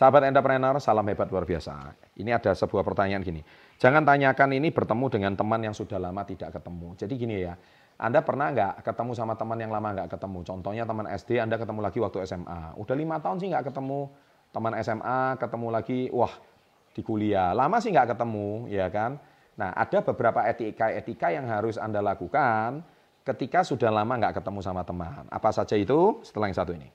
Sahabat entrepreneur, salam hebat luar biasa. Ini ada sebuah pertanyaan gini. Jangan tanyakan ini bertemu dengan teman yang sudah lama tidak ketemu. Jadi gini ya, Anda pernah nggak ketemu sama teman yang lama nggak ketemu? Contohnya teman SD, Anda ketemu lagi waktu SMA. Udah lima tahun sih nggak ketemu. Teman SMA ketemu lagi, wah di kuliah. Lama sih nggak ketemu, ya kan? Nah, ada beberapa etika-etika yang harus Anda lakukan ketika sudah lama nggak ketemu sama teman. Apa saja itu? Setelah yang satu ini.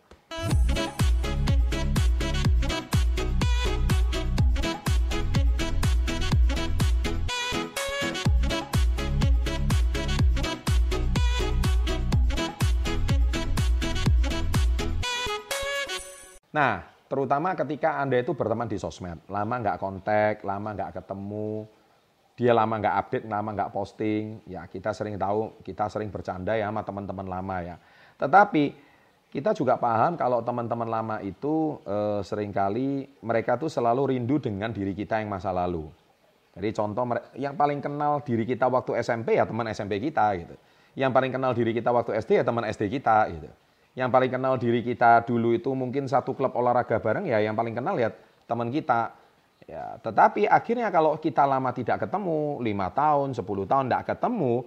Nah, terutama ketika Anda itu berteman di sosmed, lama nggak kontak, lama nggak ketemu, dia lama nggak update, lama nggak posting, ya kita sering tahu, kita sering bercanda ya sama teman-teman lama ya. Tetapi kita juga paham kalau teman-teman lama itu eh, sering kali mereka tuh selalu rindu dengan diri kita yang masa lalu. Jadi contoh yang paling kenal diri kita waktu SMP ya teman SMP kita gitu. Yang paling kenal diri kita waktu SD ya teman SD kita gitu. Yang paling kenal diri kita dulu itu mungkin satu klub olahraga bareng ya yang paling kenal ya teman kita Ya, tetapi akhirnya kalau kita lama tidak ketemu, lima tahun, 10 tahun tidak ketemu,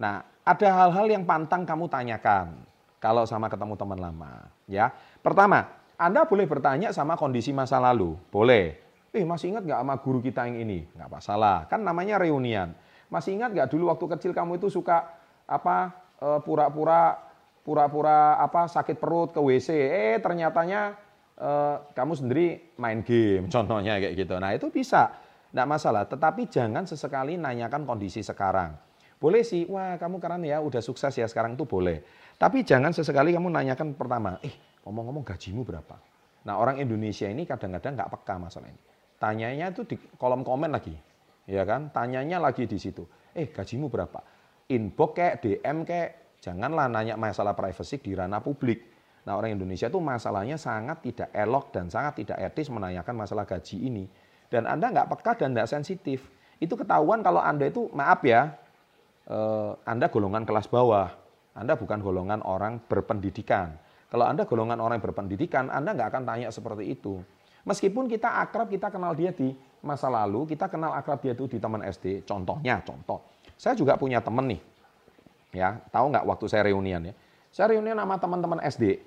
nah ada hal-hal yang pantang kamu tanyakan kalau sama ketemu teman lama. Ya, pertama, Anda boleh bertanya sama kondisi masa lalu, boleh. Eh masih ingat nggak sama guru kita yang ini? Nggak masalah, kan namanya reunian. Masih ingat nggak dulu waktu kecil kamu itu suka apa eh, pura-pura pura-pura apa sakit perut ke WC? Eh ternyatanya uh, kamu sendiri main game, contohnya kayak gitu. Nah itu bisa, tidak masalah. Tetapi jangan sesekali nanyakan kondisi sekarang. Boleh sih, wah kamu keren ya, udah sukses ya sekarang itu boleh. Tapi jangan sesekali kamu nanyakan pertama, eh ngomong-ngomong gajimu berapa? Nah orang Indonesia ini kadang-kadang nggak peka masalah ini. Tanyanya itu di kolom komen lagi, ya kan? Tanyanya lagi di situ, eh gajimu berapa? Inbox kayak DM kayak, janganlah nanya masalah privacy di ranah publik Nah orang Indonesia itu masalahnya sangat tidak elok dan sangat tidak etis menanyakan masalah gaji ini. Dan Anda nggak peka dan nggak sensitif. Itu ketahuan kalau Anda itu, maaf ya, eh, Anda golongan kelas bawah. Anda bukan golongan orang berpendidikan. Kalau Anda golongan orang berpendidikan, Anda nggak akan tanya seperti itu. Meskipun kita akrab, kita kenal dia di masa lalu, kita kenal akrab dia itu di teman SD. Contohnya, contoh. Saya juga punya teman nih. Ya, tahu nggak waktu saya reunian ya? Saya reunian sama teman-teman SD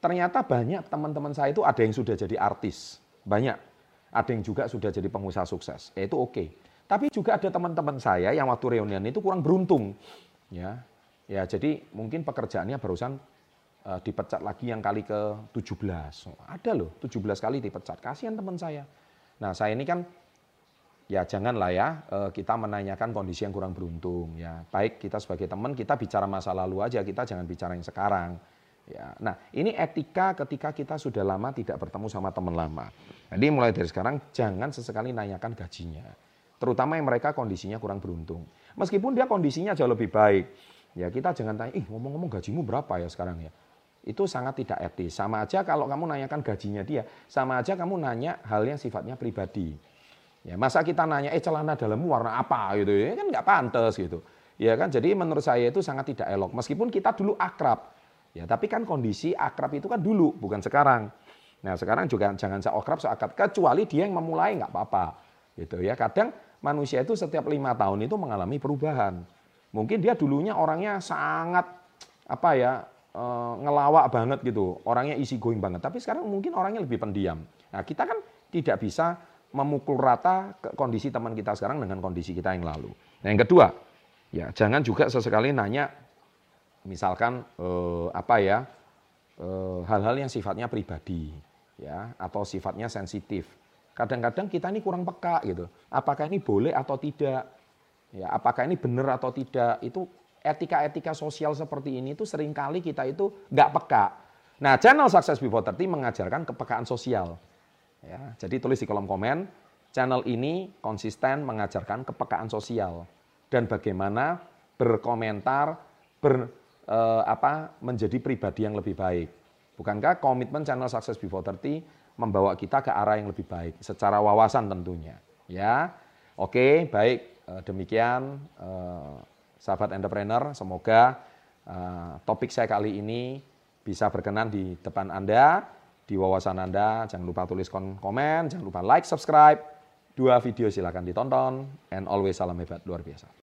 ternyata banyak teman-teman saya itu ada yang sudah jadi artis, banyak. Ada yang juga sudah jadi pengusaha sukses, ya itu oke. Okay. Tapi juga ada teman-teman saya yang waktu reunian itu kurang beruntung, ya. Ya, jadi mungkin pekerjaannya barusan uh, dipecat lagi yang kali ke 17. Ada loh, 17 kali dipecat. Kasihan teman saya. Nah, saya ini kan ya janganlah ya uh, kita menanyakan kondisi yang kurang beruntung ya. Baik kita sebagai teman kita bicara masa lalu aja, kita jangan bicara yang sekarang. Ya, nah ini etika ketika kita sudah lama tidak bertemu sama teman lama. Jadi mulai dari sekarang jangan sesekali nanyakan gajinya. Terutama yang mereka kondisinya kurang beruntung. Meskipun dia kondisinya jauh lebih baik. Ya kita jangan tanya, ih ngomong-ngomong gajimu berapa ya sekarang ya. Itu sangat tidak etis. Sama aja kalau kamu nanyakan gajinya dia, sama aja kamu nanya hal yang sifatnya pribadi. Ya, masa kita nanya, eh celana dalammu warna apa gitu ya, kan nggak pantas gitu. Ya kan, jadi menurut saya itu sangat tidak elok. Meskipun kita dulu akrab, Ya, tapi kan kondisi akrab itu kan dulu, bukan sekarang. Nah, sekarang juga jangan seakrab seakrab kecuali dia yang memulai nggak apa-apa. Gitu ya. Kadang manusia itu setiap lima tahun itu mengalami perubahan. Mungkin dia dulunya orangnya sangat apa ya e, ngelawak banget gitu, orangnya isi going banget. Tapi sekarang mungkin orangnya lebih pendiam. Nah, kita kan tidak bisa memukul rata ke kondisi teman kita sekarang dengan kondisi kita yang lalu. Nah, yang kedua, ya jangan juga sesekali nanya misalkan eh, apa ya eh, hal-hal yang sifatnya pribadi ya atau sifatnya sensitif. Kadang-kadang kita ini kurang peka gitu. Apakah ini boleh atau tidak? Ya, apakah ini benar atau tidak? Itu etika-etika sosial seperti ini itu sering kali kita itu nggak peka. Nah, channel Success Before 30 mengajarkan kepekaan sosial. Ya, jadi tulis di kolom komen, channel ini konsisten mengajarkan kepekaan sosial dan bagaimana berkomentar, ber, eh, apa menjadi pribadi yang lebih baik. Bukankah komitmen channel Success Before 30 membawa kita ke arah yang lebih baik secara wawasan tentunya, ya. Oke, baik eh, demikian eh, sahabat entrepreneur, semoga eh, topik saya kali ini bisa berkenan di depan Anda di wawasan Anda. Jangan lupa tulis komen, jangan lupa like, subscribe. Dua video silakan ditonton. And always salam hebat, luar biasa.